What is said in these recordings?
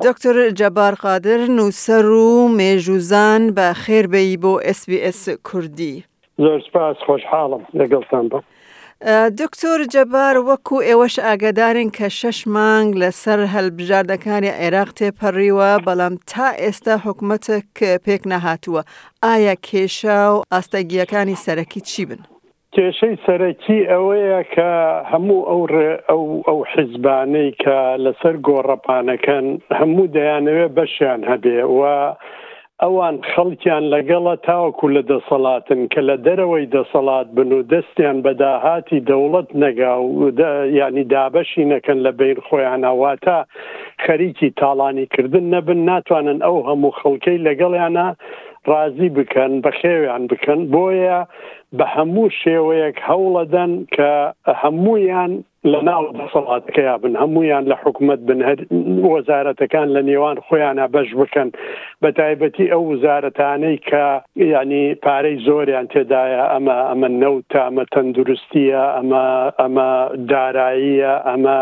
دکتۆر جەبار قادر، نووسەر و مێژووزان، بە خێر بێی بۆ SBS کوردی. زۆر سپاس، خۆشحاڵم لەگەڵتان بم. دکتۆر جەبار، وەکو ئێوەش ئاگادارن کە شەش مانگ لەسەر هەلبژاردەکانی عێراق تێپەریوە، بەڵام تا ئێستا حکومەتەک پێک نەهاتووە. ئایا کێشە و ئاستەنگییەکانی سەرەکی چی بن؟ کێشەی سەرەکی ئەوەیە کە هەموو ئەو حیزبانەی کە لەسەر گۆڕەپانەکەن هەموو دەیانەوێت بەشیان هەبێ و ئەوان خەڵکیان لەگەڵە تاوەکو لە دەسەڵاتن کە لە دەرەوەی دەسەڵات بن و دەستیان بە داهاتی دەوڵەت نەگا و یانی دابەشی نەکەن لە بەین خۆیانا واتە خەریکی تاڵانی کردن نەبن ناتوانن ئەو هەموو خەڵکەی لەگەڵیانە ڕازی بکەن بەخێویان بکەن بۆیە بە هەموو شێوەیەک هەوڵەدەن کە هەمویان لە ناو دەسەڵاتەکەیا بن هەمویان لە حکوومەت بن هەر وەزارەتەکان لە نێوان خۆیانە بەش بکەن بە تایبەتی ئەو وزارەتانەی کە ینی پارەی زۆریان تێدایە ئەمە ئەمە نەوتە ئەمە تەندروستیە ئەمە ئەمە داراییە ئەمە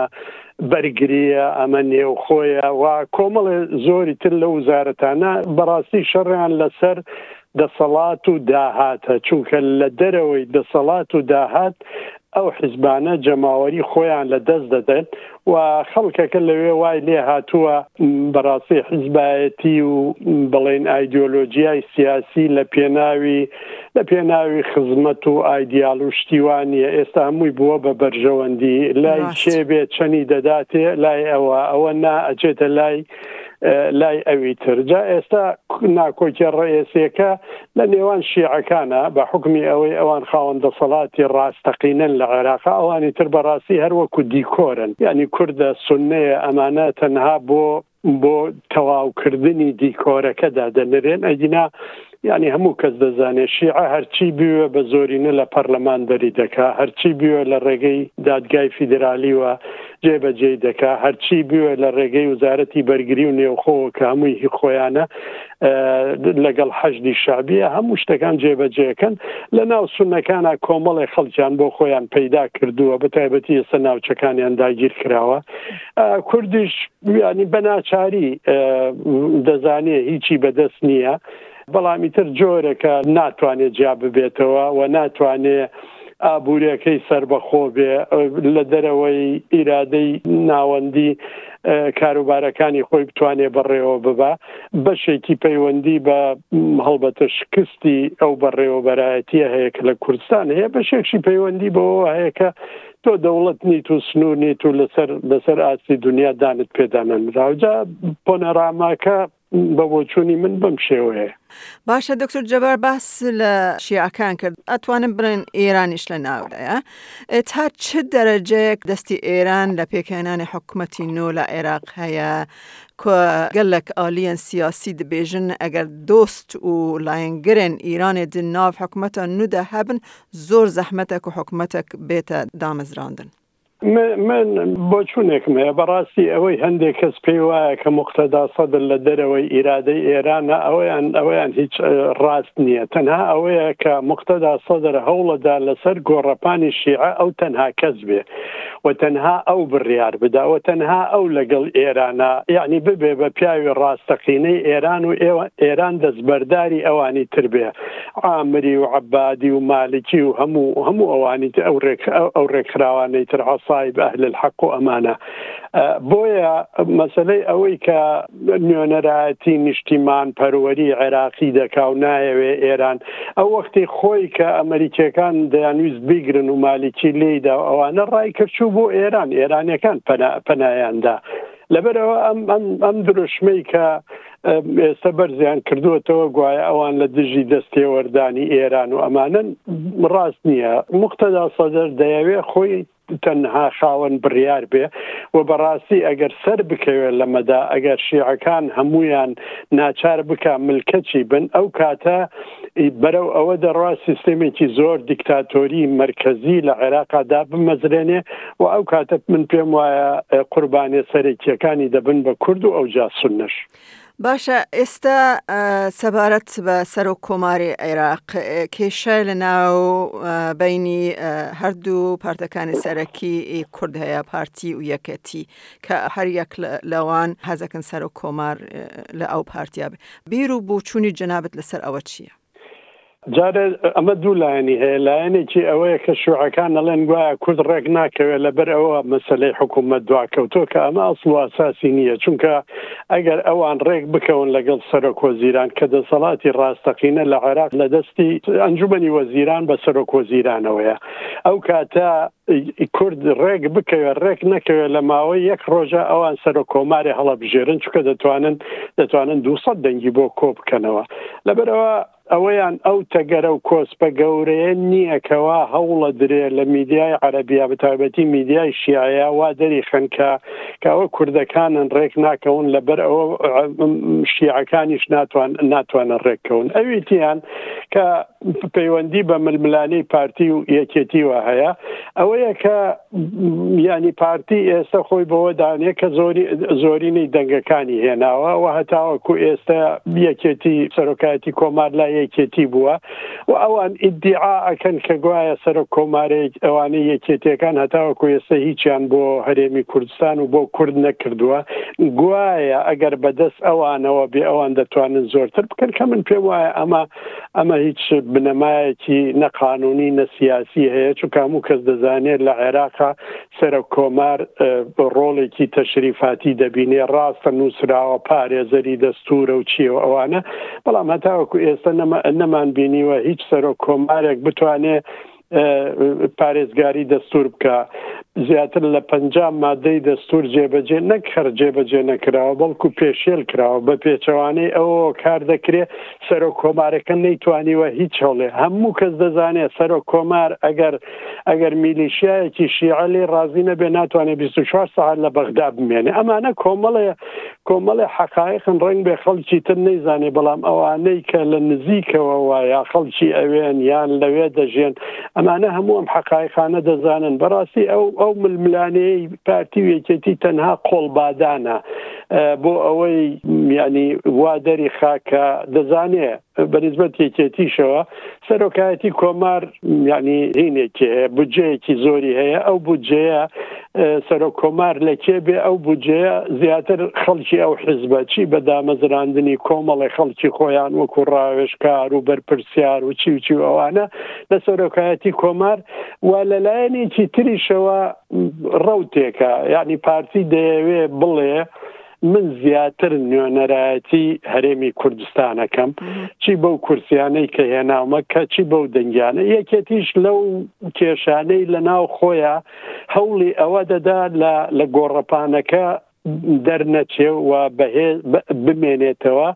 بەرگرییە، ئەمە نێوخۆیە و کۆمەڵێ زۆری تر لەو وزارەتانە بەڕاستی شەڕیان لەسەر دەسەڵات و داهاتە، چونکە لە دەرەوەی دەسەڵات و داهات ئەو حزبانە جەماوەری خۆیان لە دەست دەدەن و خەڵکەکە لەوێ وای لێ هاتووە بەڕاستی حزبایەتی و بڵێن ئایدیۆلۆژیای سیاسی لە پێناوی لە پێناوی خزمەت و ئایدیال و شتیوانە ئێستا هەمووی بووە بە بەرژەوەندی لای چێ بێ چەنی دەداتێ لای ئەوە ئەوە نا ئەچێتە لای لای ئەوی تر جا ئێستا ناکۆکیە ڕئێسیەکە لە نێوان شیعەکانە بە حکمی ئەوەی ئەوان خاوەن دەسەڵاتی ڕاستەقینەن لە عێراق ئەوانی تر بەڕاستی هەروەکو دیکۆرن ینی کوردە سنەیە ئەمانە تەنها بۆ بۆ تەواوکردنی دیکۆرەکەدا دەنرێن، ئەگینا یانی هەموو کەس دەزانێت شیعە هەرچی بوێ بە زۆرینە لە پەرلەمان دەری دەکا، هەرچی بوێ لە ڕێگەی دادگای فیدرالیوە جێ بە جێی دەکا، هەرچی بوێ لە ڕێگەی وزارەتی بەرگری و نێوخۆوە کە هەمووی هی خۆیانە لەگەڵ حەشدی شەعبیە هەموو شتەکان جێ بە جێکەن، لە ناو سونەکانا کۆمەڵێ خەڵکیان بۆ خۆیان پەیدا کردووە بە تایبەتی ئێستا ناوچەکانیان داگیر کراوە، کوردیش یانی بە ناچاری دەزانێ هیچی بەدەست نییە بەڵام ئیتر جۆرەکە ناتوانێت جیا ببێتەوە و ناتوانێ ئابوورەکەی سربەخۆ بێ لە دەرەوەی ئیرادەی ناوەندی کاروبارەکانی خۆی بتوانێ بەڕێوە ببە بەشێکی پەیوەندی بە هەڵبەتە شکستی ئەو بەڕێوەبەرایەتیە هەیە کە لە کوردستان هەیە بەشێکشی پەیوەندی بەوە هەیە کە تۆ دەوڵەت نیت و سنوور نیت و لەسەر لەسەر ئاستی دنیا دانت پێدانەنراو جا پۆنەراماکە بە بۆچوونی من بەم شێوەیە باشە دکتۆر جەبار باس لە شیعەکان کرد ئەتوانم بڵێن ئێرانیش لە ناودایە تا چ دەرەجەیەک دەستی ئێران لە پێکهێنانی حکومەتی نۆ لە عێراق هەیە گەلک ئالیەن سیاسی دبێژن ئەگەر دۆست و لایەنگرن ئیرانێ دناو حکومەتە نودا هەبن زۆر زەحمەتە کە حکومەتەک بێتە دامەزراندن. من بۆچوونێکم هەیە، بەڕاستی ئەوەی هەندێک کەس پێی وایە کە موقتەدا سەدر لە دەرەوەی ئیرادەی ئێرانە ئەوەیان ئەوەیان هیچ ڕاست نییە، تەنها ئەوەیە کە موقتەدا سەدر هەوڵەدا لەسەر گۆڕەپانی شیعە ئەو تەنها کەس بێ و تەنها ئەو بڕیار بدا و تەنها ئەو لەگەڵ ئێرانە، یەعنی ببێ بە پیاوی ڕاستەقینەی ئێران و ئێران دەستبەرداری ئەوانی تر بێ عامری و عەبادی و مالکی و هەموو هەموو ئەوانی تر ئەو ڕێک ئەو ڕێکخراوانەی تر عەسایب ئەهل الحق و ئەمانە بۆیە مەسلەی ئەوەی کە نوێنەرایەتی نیشتیمان پەروەری عێراقی دەکا و نایەوێ ئێران ئەو وەختی خۆی کە ئەمریکیەکان دەیانویست بیگرن و مالکی لێیدا و ئەوانە ڕای کرچوو بۆ ئێران ئێرانەکان پەنایاندا لەبەرەوە ئەم ئەم ئەم دروشمەی کە ئێستا بەرزیان کردووەتەوە گوایە ئەوان لە دژی دەستێوەردانی ئێران و ئەمانن ڕاست نییە مختدا سەدەر دەیەوێ خۆی تەنها خاوەن بڕیار بێ و بەڕاستی ئەگەر سەر بکەوێت لەمەدا ئەگەر شیعەکان هەمویان ناچار بک ملکەچی بن ئەو کاتە بەرەو ئەوە دەڕوات سیستەمێکی زۆر دیکتاتۆری مرکزی لە عێراقا دا بمەزرێنێ و ئەو کاتە من پێم وایە قوربانێ سەرەکیەکانی دەبن بە کورد و ئەو جاسوننەش. باشە ئێستا سەبارەت بە سەر و کۆماری عێراق کێشای لە ناو بینی هەردوو پارتەکانی سەرەکی کورد هەیە پارتی و یەکەتی کە هەر یەک لەوان حەزەکەن سەرۆک کۆمار لە ئەو پارتیا بێت. بیر و بۆچوونی جەنابت لەسەر ئەوە چییە؟ جارێ ئەمە دوو لایەنی هەیە، لایەنێکی ئەوەیە کە شیوعەکان دەڵێن گوایە کورد ڕێک ناکەوێت لەبەر ئەوە مەسەلەی حکوومەت دواکەوتووە کە ئەمە ئەسڵ و ئەساسی نییە، چونکە ئەگەر ئەوان ڕێک بکەون لەگەڵ سەرۆکوەزیران کە دەسەڵاتی ڕاستەقینە لە عێراق لە دەستی ئەنجوومەنی وەزیران بە سەرۆکوەزیرانەوەیە ئەو کاتە کورد ڕێک بکەوێت ڕێک نەکەوێت لە ماوەی یەک ڕۆژە ئەوان سەر و کۆماری هەڵەبژێرن چکە دەتوانن دەتوانن دو دەنگی بۆ کۆ بکەنەوە لەبەرەوە ئەوەیان ئەو تەگەرە و کۆسپە گەورەیە نییە کەوا هەوڵە درێ لە میدیای عەربیا بەتابەتی میدیای شیعەیە وا دەری خەنکە کەەوە کوردەکانن ڕێک ناکەون لەبەر ئەوە شیعەکانیش ناتوان ناتوانە ڕێککەون ئەویتیان کە پەیوەندی بە ململانەی پارتی و یەکێتیوە هەیە ئەوەیە کە ینی پارتی ئێستا خۆی بەوە دانێ کە زۆری زۆرینەی دەنگەکانی هێناوە و هەتاوەکو ئێستا یەکێتی سەرۆکایەتی کۆمار لا یەکێتی بووە و ئەوان ئیدعا ئەکەن کە گوایە سەرۆک کۆمارێک ئەوانەی یەکێتەکان هەتاوەکو ئێستا هیچیان بۆ هەرێمی کوردستان و بۆ کورد نەکردووە گوایە ئەگەر بەدەست ئەوانەوە بێ ئەوان دەتوانن زۆرتر بکەن کە من پێم وایە ئەمە ئەمە هیچ بنەمایەکی نە قانونی نە سیاسی هەیە چونکە هەموو کەس دەزانێت لە عێراقا سەرە کۆمار ڕۆڵێکی تەشریفاتی دەبینێ ڕاستە نووسراوە پارێزەری دەستورە و چیە و ئەوانە بەڵام هەتاوەکو ئێستا نەمان بینیوە هیچ سەرۆک کۆمارێک بتوانێت پارێزگاری دەستور بکە زیاتر لە پ مادەی دەستور جێبەجێ نەک هەر جێبەجێ نەکراوە بەڵکو پێشێل کراوە بە پێچەوانەی ئەو کار دەکرێت سەرۆ کۆمارەکە نەیتوانیوە هیچ هەڵێ هەموو کەس دەزانێت سەرۆ کۆمار ئەگەر ئەگەر میلیشیایەکی شیعلی ڕازی نەبێ ناتوانێت 24 ساعت لە بەغدا بمێنێ ئەمانە کۆمەڵێ کۆمەڵێ حەقایقن ڕەنگ بێ خەڵکی تر نەیزانێ بەڵام ئەوانەی کە لە نزیکەوە وە یا خەڵکی ئەوێن یان لەوێ دەژێن ئەمانە هەموو ئەم حەقایقانە دەزانن بەڕاستی ئەو ئەو ململانێی پارتی و یەکێتی تەنها قۆڵبادانە بۆ ئەوەی یانی وا دەری خاکە دەزانێ بەنسبەت یەکێتیشەوە سەرۆکایەتی کۆمار ینی هینێکی هەیە بودجەیەکی زۆری هەیە ئەو بودجەیە سەرۆک کۆمار لە کێ بێ ئەو بودجەیە زیاتر خەڵکی ئەو حزبە چی بە دامەزراندنی کۆمەڵی خەڵکی خۆیان وەکو ڕاوێشکار و بەرپرسیار و چی وچی ئەوانە لە سەرۆکایەتی کۆمار و لەلایەنێکی تریشەوە ڕوتێکە یعنی پارتی دەیەوێ بڵێ من زیاتر نوێنەرایەتی هەرێمی کوردستانەکەم چی بەو کورسیانەی کە هێناومە کە چی بەو دەنگیانە یەکێتیش لەو کێشانەی لە ناو خۆیان هەوڵی ئەوە دەدا لە گۆڕەپانەکە دەرنەچێ و بەهێز بمێنێتەوە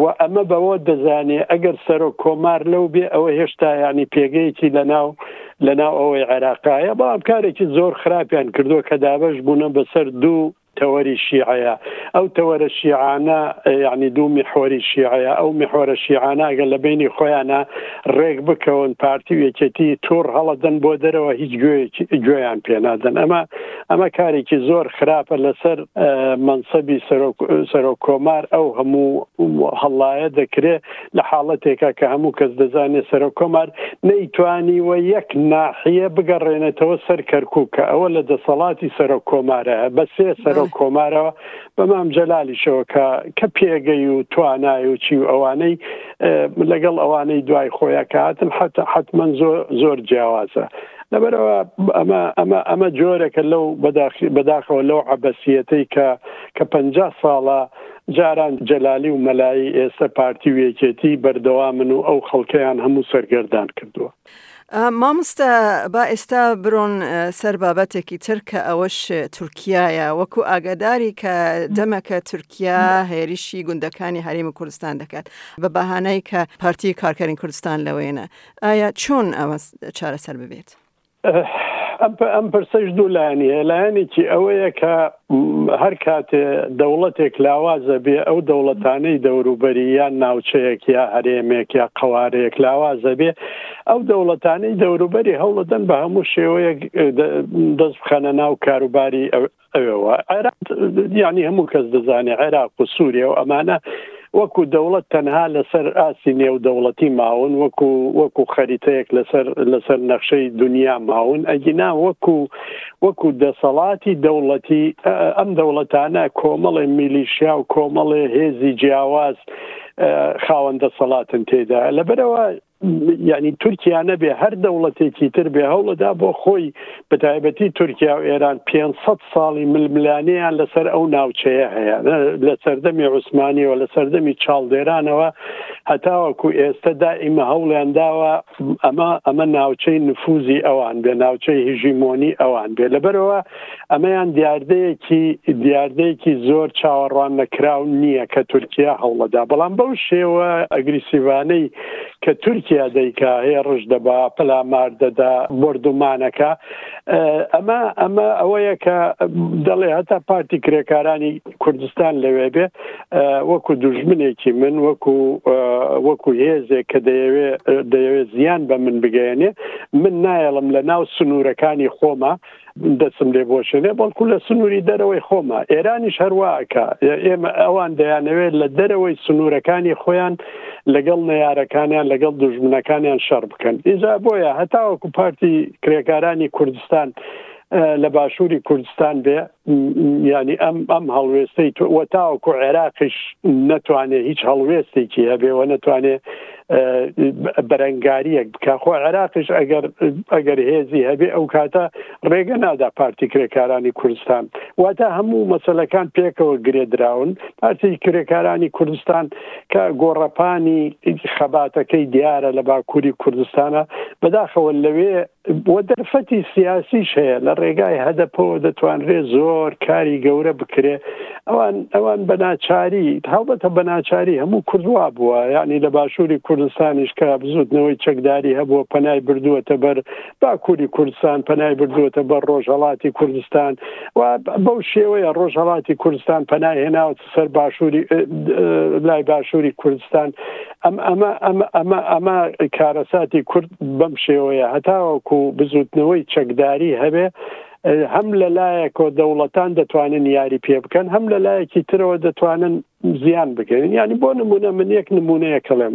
و ئەمە بەوە دەزانێ ئەگەر سەرۆک کۆمار لەو بێ ئەوە هێشتا ینی پێگەیەکی لە ناو لە ناو ئەوەی عێراقایە بەڵام کارێکی زۆر خراپیان کردووە کە دابش بوونە بەسەر دوو تەوەری شیعەیە ئەو تەوەرە شیعانە یعنی دوو میحوەری شیعەیە ئەو میحوەرە شیعانە ئەگەر لە بینی خۆیانە ڕێک بکەون پارتی و یەکێتی تۆڕ هەڵەدەن بۆ دەرەوە هیچ گوێیان پێنادەن ئەمە ئەمە کارێکی زۆر خراپە لەسەر مەنسەبی سەرۆک کۆمار ئەو هەموو هەڵایە دەکرێت لە حاڵەتێکا کە هەموو کەس دەزانێت سەرۆککۆمار نەیتوانیوە یەک ناحیە بگەڕێنێتەوە سەر کەرکووک کە ئەوە لە دەسەڵاتی سەرۆککۆمارە بە سێ سەرۆککۆمارەوە بە مام جەلالیشەوە کە کە پێگەی و توانای و چی و ئەوانەی لەگەڵ ئەوانەی دوای خۆیان کە هاتن حتا حتمما زۆر زۆر جیاوازە لەبەرەوە ئەمە ئەمە ئەمە جۆرەکە لەو بەداخەوە لەو عبەسیەتەی کە کە پ ساڵە جاران جەلالی و مەلایی ئێستە پارتی و یەکێتی بەردەوامن و ئەو خەڵکەیان هەموو سەرگەردان کردووە. مامۆستا با ئێستا برۆن سەر بابەتێکی تر کە ئەوەش تورکایە وەکو ئاگاداری کە دەمەکە تورکیا هێریشی گوندەکانی هەرێمی کوردستان دەکات بە بەهانای کە پارتی کارکەرین کوردستان لەوەێنە ئایا چۆن ئەوە چارەسەر ببێت؟ ئەم پرسەش دوو لایەنی هەیە لایەنێکی ئەوەیە کە هەر کاتێ دەوڵەتێک لاوازە بێ ئەو دەوڵەتانەی دەوروبەری یان ناوچەیەک یا هەرێمێک یا قەوارەیەک لاوازە بێ ئەو دەوڵەتانەی دەوروبەری هەوڵدەن بە هەموو شێوەیەک دەست بخەنە ناو کاروباری ئەوێەوە عێراق یعنی هەموو کەس دەزانێت عێراق و سووریا و ئەمانە وەکو دەوڵەت تەنها لەسەر ئاسی نێو دەوڵەتی ماون وەکو وەکو خەریتەیەک لەسەر لەسەر نەخشەی دنیا ماون ئەگینا وەکو وەکو دەسەڵاتی دەوڵەتی ئەم دەوڵەتانە کۆمەڵێ میلیشیا و کۆمەڵێ هێزی جیاواز خاوەن دەسەڵاتن تێدا لەبەرەوە یانی تورکیا نەبێ هەر دەوڵەتێکی تر بێ هەوڵەدا بۆ خۆی بەتایبەتی تورکیا و ئێران 500 ساڵی ململانێیان لەسەر ئەو ناوچەیە هەیە لە سەردەمی عوسمانیەوە لە سەردەمی چاڵدێرانەوە هەتاوەکو ئێستا دائیمە هەوڵیان داوە ئەمە ئەمە ناوچەی نفوزی ئەوان بێ ناوچەی هژیمۆنی ئەوان بێ لەبەرەوە ئەمەیان دیاردەیەکی دیاردەیەکی زۆر چاوەڕوان نەکراو نییە کە تورکیا هەوڵەدا بەڵام بەو شێوە ئەگریسیڤانەی کە تورکیا دەیکا هەیە ڕژ دەبا پەلامار دەدا بردومانەکە ئەمە ئەمە ئەوەیە کە دەڵێ هەتا پارتی کرێکارانی کوردستان لەوێ بێ وەکو دوژمنێکی من وەکو وەکو هێزێک کە دەیەوێ دەیەوێت زیان بە من بگەێنێ من نایەڵم لە ناو سنوورەکانی خۆمە دەسم لێ بۆشێنێ بەڵکو لە سنووری دەرەوەی خۆمە ئێرانیش هەرواکە ئێمە ئەوان دەیانەوێت لە دەرەوەی سنوورەکانی خۆیان لەگەڵ نەیارەکانیان لەگەڵ دژمنەکانیان شەڕ بکەن ئیجا بۆیە هەتاوەکو پارتی کرێکارانی کوردستان لە باشووری کوردستان بێ ینی ئەم ئەم هەڵوێستەی وەتاوەکو عێراقیش نەتوانێت هیچ هەڵوێستێکی هەبێەوە نەتوانێت بەرەنگاریەک بکە خۆ عێراقش ئەگەر ئەگەر هێزی هەبێ ئەو کاتە ڕێگە نادا پارتی کرێکارانی کوردستان واتە هەموو مەسلەکان پێکەوە گرێدراون پارتی کرێکارانی کوردستان کە گۆڕەپانی خەباتەکەی دیارە لە باکووری کوردستانە بەداخەوە لەوێ و دەرفەتی سیاسیش هەیە لە ڕێگای هەدەپەوە دەتوانرێت زۆر کاری گەورە بکرێ ئەوان ئەوان بەناچاری هەڵبەتە بەناچاری هەموو کوردوا بووە یعنی لە باشووری کوردستانیش کە بزوتنەوەی چەکداری هەبووە پەنای بردووەتە بەر باکووری کوردستان پەنای بردووەتە بەر ڕۆژهڵاتی کوردستان و بەو شێوەیە ڕۆژهڵاتی کوردستان پەنای هێناوە سەر باشووری لای باشووری کوردستان ئەم ئەمە ئەمە ئەمە ئەمە کارەساتی کورد بەم شێوەیە هەتاوەکو بزوتنەوەی چەکداری هەبێ هەم لە لایەکۆ دەوڵەتان دەتوانن یاری پێ بکەن هەم لە لایەکی ترەوە دەتوانن زیان بگەن ینی بۆ نمونە من یەک نمونەیە کەڵێم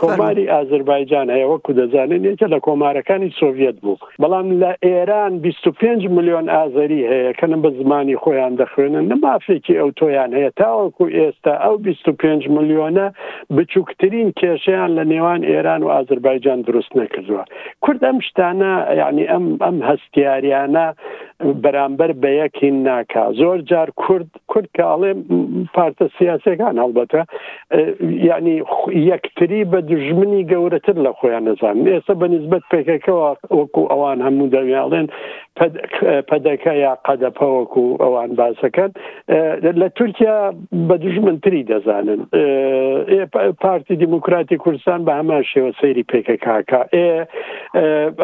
کۆماری ئازربایجان هەیە وەکو دەزانن یەکە لە کۆمارەکانی سۆڤەت بوو بەڵام لە ئێران بیست و پێنج ملیۆن ئازەری هەیە کە نە بە زمانی خۆیان دەخوێنن نە مافێکی ئەوتۆیان هەیە، تاوەکو ئێستا ئەو بیست و پێنج ملیۆنە بچووکترین کێشەیان لە نێوان ئێران و ئازەربایجان دروست نەکردووە. کورد ئەم شتانە یانی ئەم ئەم هەستیاریانە بەرامبەر بە یەک هین ناکا. زۆر جار کورد کورد کە ئەڵێ پارتە سیاسەکان هەڵبەتە یعنی یەکتری بە دژمنی گەورەتر لە خۆیان نەزان ئێستا بە نسبت پێکەکەەوە وەکو ئەوان هەموو دەویاڵێن پەدەکە یا قەدەپە وەکو ئەوان باسەکەن لە تورکیا بە دژمنتری دەزانن پارتی دیموکراتی کوردستان بە هەمان شێوە سەیری پێکەکەکە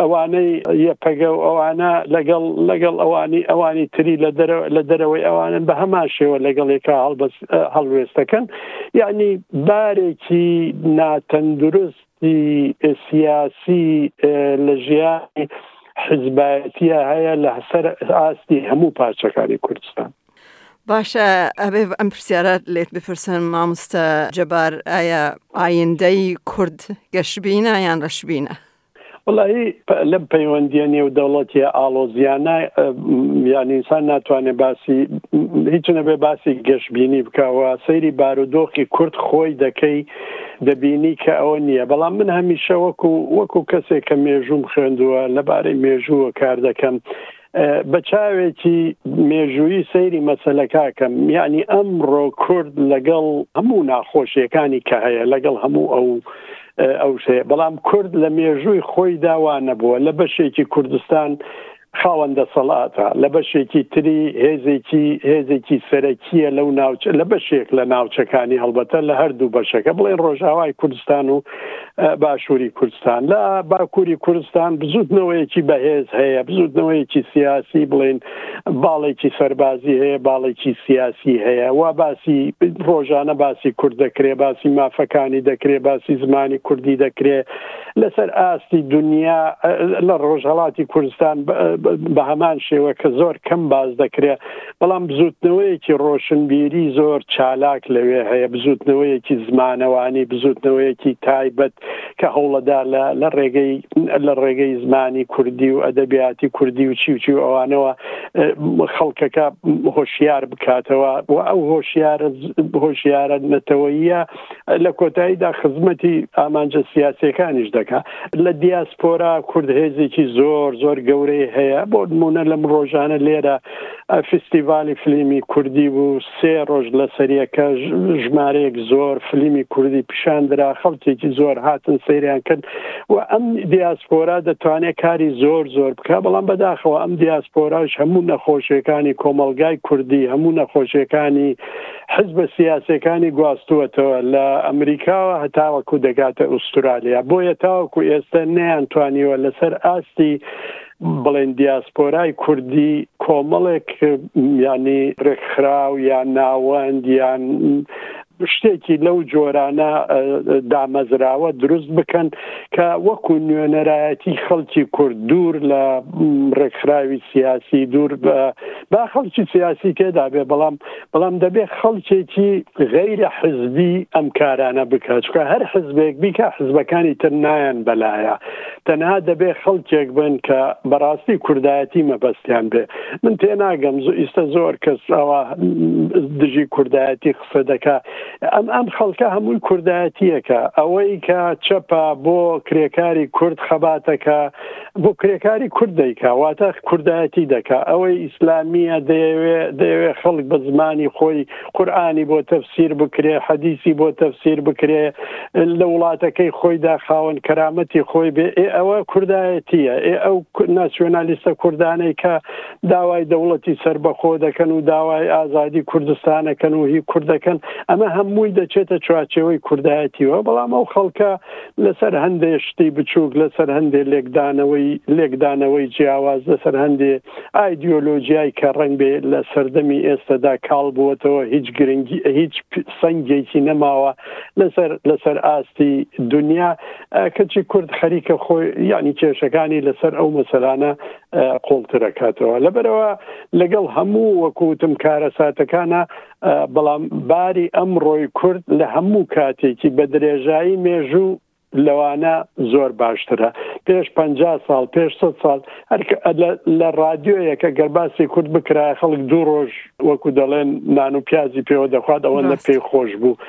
ئەوانەی یەپەگە و ئەوانە لەگەڵ لەگەڵ ئەوانی ئەوانی تری لە دەرەوە لە دەرەوەی ئەوانن بە هەمان شێوە لەگەڵێکا هەڵبەس هەڵوێستەکەن یعنی بارێکی ناتەندروست سیاسی لە ژیانی حزبایەتە هەیە لە سەر ئاستی هەموو پارچەکانی کوردستان. باشە ئەبێ ئەم پرسیارە لێت بپرسن مامۆستا جەبار ئایا ئایندەی کورد گەشبینە یان ڕەشبینە وڵی لەم پەیوەندیە نێودەوڵەتیە ئاڵۆزیانە یان ئینسان ناتوانێت باسی هیچ نەبێ باسی گەشببینی بکەوە سەیری بارودۆخی کورد خۆی دەکەی دەبینی کە ئەوە نییە بەڵام من هەمیشە وەکو وەکو کەسێک کە مێژوم خوێندووە لەبارەی مێژووە کار دەکەم بە چاوێکی مێژووی سەیری مەسلەکەکەم یعنی ئەمڕۆ کورد لەگەڵ هەموو ناخۆشیەکانی کە هەیە لەگەڵ هەموو ئەو ئەو شێ بەڵام کورد لە مێژووی خۆی داوا نەبووە لە بەشێکی کوردستان خاوەن دەسەڵاتە لە بەشێکی تری هێزێکی هێزێکی سەرەکیە لەو ناوچە لە بەشێک لە ناوچەکانی هەڵبەتە لە هەردوو بەشەکە بڵێن ڕۆژاوای کوردستان و باشووری کوردستان لە باکووری کوردستان بزوتنەوەیەکی بەهێز هەیە بزوتنەوەیەکی سیاسی بڵین باڵێکی سەربازی هەیە باڵێکی سیاسی هەیە وا باسی ڕۆژانە باسی کورد دەکرێ باسی مافەکانی دەکرێ باسی زمانی کوردی دەکرێ لەسەر ئاستی دنیا لە ڕۆژهڵاتی کوردستان بە هەمان شێوە کە زۆر کەم باز دەکرێت بەڵام بزوتنەوەیەکی ڕۆشنبیری زۆر چالاک لەوێ هەیە بزوتنەوەیەکی زمانەوانی بزوتنەوەیەکی تایبەت کە هەوڵەدا لە لە ڕێگەی لە ڕێگەی زمانی کوردی و ئەدەبیاتی کوردی و چیوچی و ئەوانەوە خەڵکەکە هۆشیار بکاتەوە و ئەو هۆشیارە هۆشیارە نەتەوەیە لە کۆتاییدا خزمەتی ئامانجە سیاسەکانیش دەکا لە دیاسپۆرا کورد هێزێکی زۆر زۆر گەورەی هەیە بۆ نمونە لەم ڕۆژانە لێرە فیستیڤالی فلیمی کوردی بوو سێ ڕۆژ لە سەریەکە ژمارەیەک زۆر فلیمی کوردی پیشاندرا خەڵکێکی زۆر هاتن سەیریان کرد و ئەم دیاسپۆرا دەتوانێت کاری زۆر زۆر بکە بەڵام بەداخەوە ئەم دیاسپۆراش هەموو نەخۆشیەکانی کۆمەلگای کوردی هەموو نەخۆشیەکانی حزبە سیاسەکانی گواستوەتەوە لە ئەمریکاوە هەتاوەکو دەگاتە ئوسترالیا بۆیە تاوەکو ئێستا نیان توانیوە لەسەر ئاستی بڵێن دیاسپۆرای کوردی کۆمەڵێک ینی ڕێکخراو یا ناوەند یان شتێکی لەو جۆرانە دامەزراوە دروست بکەن کە وەکو نوێنەرایەتی خەڵکی کورد دوور لە ڕێکخراوی سیاسی دوور با خەڵکی سیاسی تێدا بێ بەڵام بەڵام دەبێت خەڵکێکی غەیرە حزبی ئەم کارانە بکە چکە هەر حزبێک بیکە حزبەکانی تر نایەن بەلایە تەنها دەبێت خەڵکێک بن کە بەڕاستی کوردایەتی مەبەستیان بێ من تێ ناگەم زۆ ئیستا زۆر کەس ئەوە دژی کوردایەتی قسە دەکە ئەم ئەم خەڵکە هەمووی کوردایەتیەکە ئەوەی کە چەپە بۆ کرێکاری کورد خەباتەکە بۆ کرێکاری کورد دەیکا واتە کوردایەتی دەکا ئەوەی ئیسلامیە دەیەوێ دەیەوێ خەڵک بە زمانی خۆی قورآانی بۆ تەفسیر بکرێ حەدیسی بۆ تەفسیر بکرێ لە وڵاتەکەی خۆیدا خاوەن کەرامەتی خۆی بێ ئێ ئەوە کوردایەتیە ئێ ئەو ناسیۆنالیستە کوردانەی کە داوای دەوڵەتی سربەخۆ دەکەن و داوای ئازادی کوردستانەکەن و هی کوردەکەن ئەمە هەمووی دەچێتە چوارچەوەی کوردایەتیوە بەڵام ئەو خەڵکە لەسەر هەندێ شتی بچووک، لەسەر هەندێ لێکدانەوەی لێکدانەوەی جیاواز، لەسەر هەندێ ئایدیۆلۆجیای کە ڕەنگبێ لە سەردەمی ئێستەدا کاڵ بووەتەوە هیچ گرنگی هیچ سەنگێکی نەماوە لەسەر لەسەر ئاستی دنیا کەچی کورد خەریکە خۆی یعنی کێشەکانی لەسەر ئەو مەسەلانە قوڵترەکاتەوە لەبەرەوە لەگەڵ هەموو وەکوتم کارەساتەکانە بەڵام باری ئەمڕۆی کورد لە هەموو کاتێکی بە درێژایی مێژوو لەوانە زۆر باشترە پێش پ ساڵ پێش سە ساڵ لە رادیۆیەکە گەر باسی کورد بکرا خەڵک دوو ڕۆژ وەکو دەڵێن نان و پیازی پێوە دەخوات ئەوە لە پێی خۆش بوو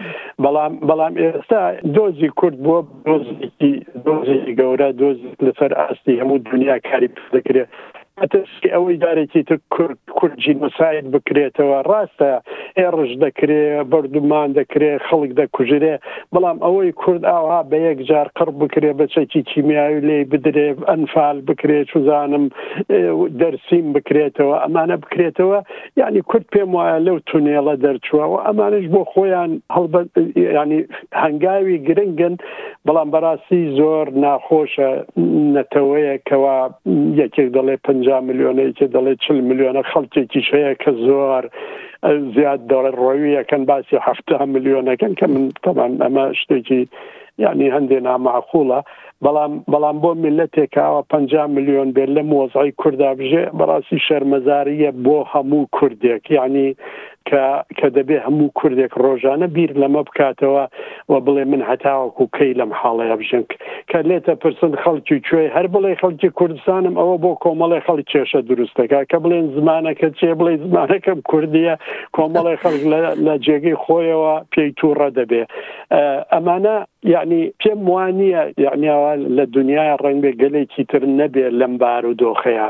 بەڵام بەڵام ئێستا دۆزی کورد بووە دۆزێکی دۆزێکی گەورە دۆز لەسەر ئاستی هەموو دنیا کاری دەکرێت مەترسی ئەوەی جارێکی تر کورد کورد جینۆساید بکرێتەوە ڕاستە هێڕش دەکرێ بەردومان دەکرێ خەڵک دەکوژرێ بەڵام ئەوەی کورد ئاوها بە یەک جار قڕ بکرێ بە چەکی کیمیاوی لێی بدرێ ئەنفال بکرێ چوزانم دەرسیم بکرێتەوە ئەمانە بکرێتەوە یعنی کورد پێم وایە لەو تونێڵە دەرچووە و ئەمانش بۆ خۆیان هەڵبەت ینی هەنگاوی گرنگن بەڵام بەراستی زۆر ناخۆشە نەتەوەیەک کەوا یەکێک دەڵێ پ ملیۆنە یەکێ دەڵێ چل ملیۆنە خەڵکێکیش هەیە کە زۆر زیاد دەڵێ ڕۆویەکەن باسی هەفتا ملیۆنەکەن کە من تەمان ئەمە شتێکی یعنی هەندێ ناماقولە بەڵام بەڵام بۆ میلەتێکاوە پ ملیۆن بێت لە مۆزای کووردا بژێ بەڕاستی شەرمەزاریە بۆ هەموو کوردێک یعنی کە کە دەبێ هەموو کوردێک ڕۆژانە بیر لەمە بکاتەوە و بڵێ من هەتاوەک و کەی لەم حاڵەیە بژنگ کە لێتە پرسن خەڵکی کوێی هەر بڵێ خەڵکی کوردستانم ئەوە بۆ کۆمەڵی خەڵک کێشە دروستەکە کە بڵێن زمانەکە چێ بڵێ زمانەکەم کوردیە کۆمەڵی خەڵک لە جێگەی خۆیەوە پێی تووڕە دەبێ ئەمانە یەعنی پێم وانیە یەعنی ئەوە لە دونیایە ڕەنگ بێ گەلێکی تر نەبێ لەم بارو دۆخەیە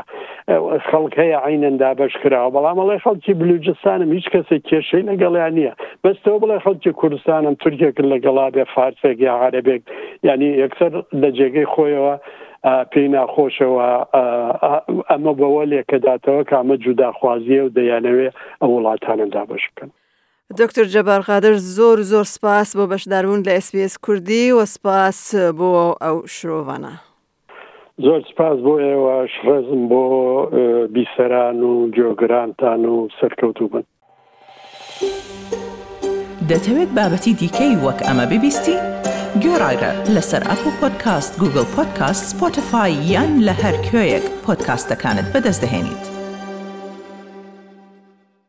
خەڵک هەیە عینەن دابش کراوە بەڵام ئەڵێ خەڵکی بلوجستانم هیچ کەسێک کێشەی لەگەڵیان نییە بەستەوە بڵێ خەڵکی کوردستانم تورکێک لەگەڵا بێ فارسێک یا عربێک یعنی یەکسەر لە جێگەی خۆیەوە پێی ناخۆشەوە ئەمە بەوە لێکەداتەوە کامە جوداخوازیە و دەیانەوێ ئەو وڵاتانم دابش بکەن دکتۆر جەبار قادر زۆر زۆر سپاس بۆ بەشداربوون لە ئێسپیس کوردی و سپاس بۆ ئەو شرۆڤانە. زۆر سپاس بۆ ئێوەش ڕێزم بۆ بیسەران و جۆگرانتان و سەرکەوتوو بن. دەتەوێت بابەتی دیکەی وەک ئەمە ببیستی؟ گۆێڕایرە لەسەر ئەپڵ پۆدکاست، گووگڵ پۆدکاست، سپۆتفای یان لە هەر کوێیەک پۆدکاستەکانت بەدەست دەهێنیت.